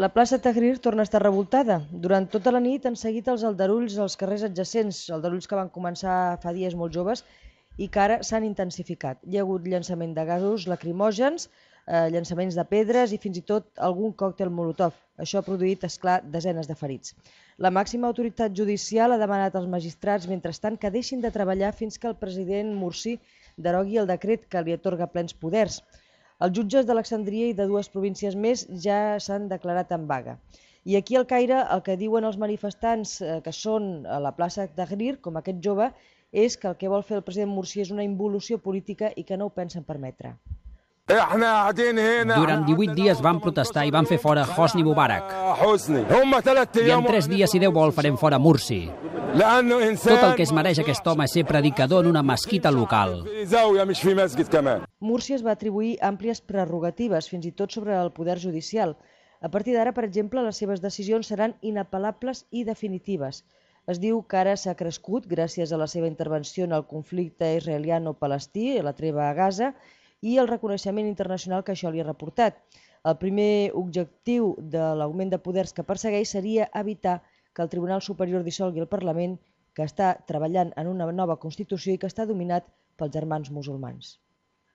La plaça Tahrir torna a estar revoltada. Durant tota la nit han seguit els aldarulls als carrers adjacents, aldarulls que van començar fa dies molt joves i que ara s'han intensificat. Hi ha hagut llançament de gasos lacrimògens, eh, llançaments de pedres i fins i tot algun còctel molotov. Això ha produït, esclar, desenes de ferits. La màxima autoritat judicial ha demanat als magistrats, mentrestant, que deixin de treballar fins que el president Mursi derogui el decret que li atorga plens poders. Els jutges d'Alexandria i de dues províncies més ja s'han declarat en vaga. I aquí al Caire el que diuen els manifestants eh, que són a la plaça Tahrir, com aquest jove, és que el que vol fer el president Mursi és una involució política i que no ho pensen permetre. Durant 18 dies van protestar i van fer fora Hosni Mubarak. I en 3 dies, si Déu vol, farem fora Mursi. Tot el que es mereix aquest home és ser predicador en una mesquita local. Mursi es va atribuir àmplies prerrogatives, fins i tot sobre el poder judicial. A partir d'ara, per exemple, les seves decisions seran inapel·lables i definitives. Es diu que ara s'ha crescut gràcies a la seva intervenció en el conflicte israeliano-palestí, la treva a Gaza, i el reconeixement internacional que això li ha reportat. El primer objectiu de l'augment de poders que persegueix seria evitar que el Tribunal Superior dissolgui el Parlament que està treballant en una nova Constitució i que està dominat pels germans musulmans.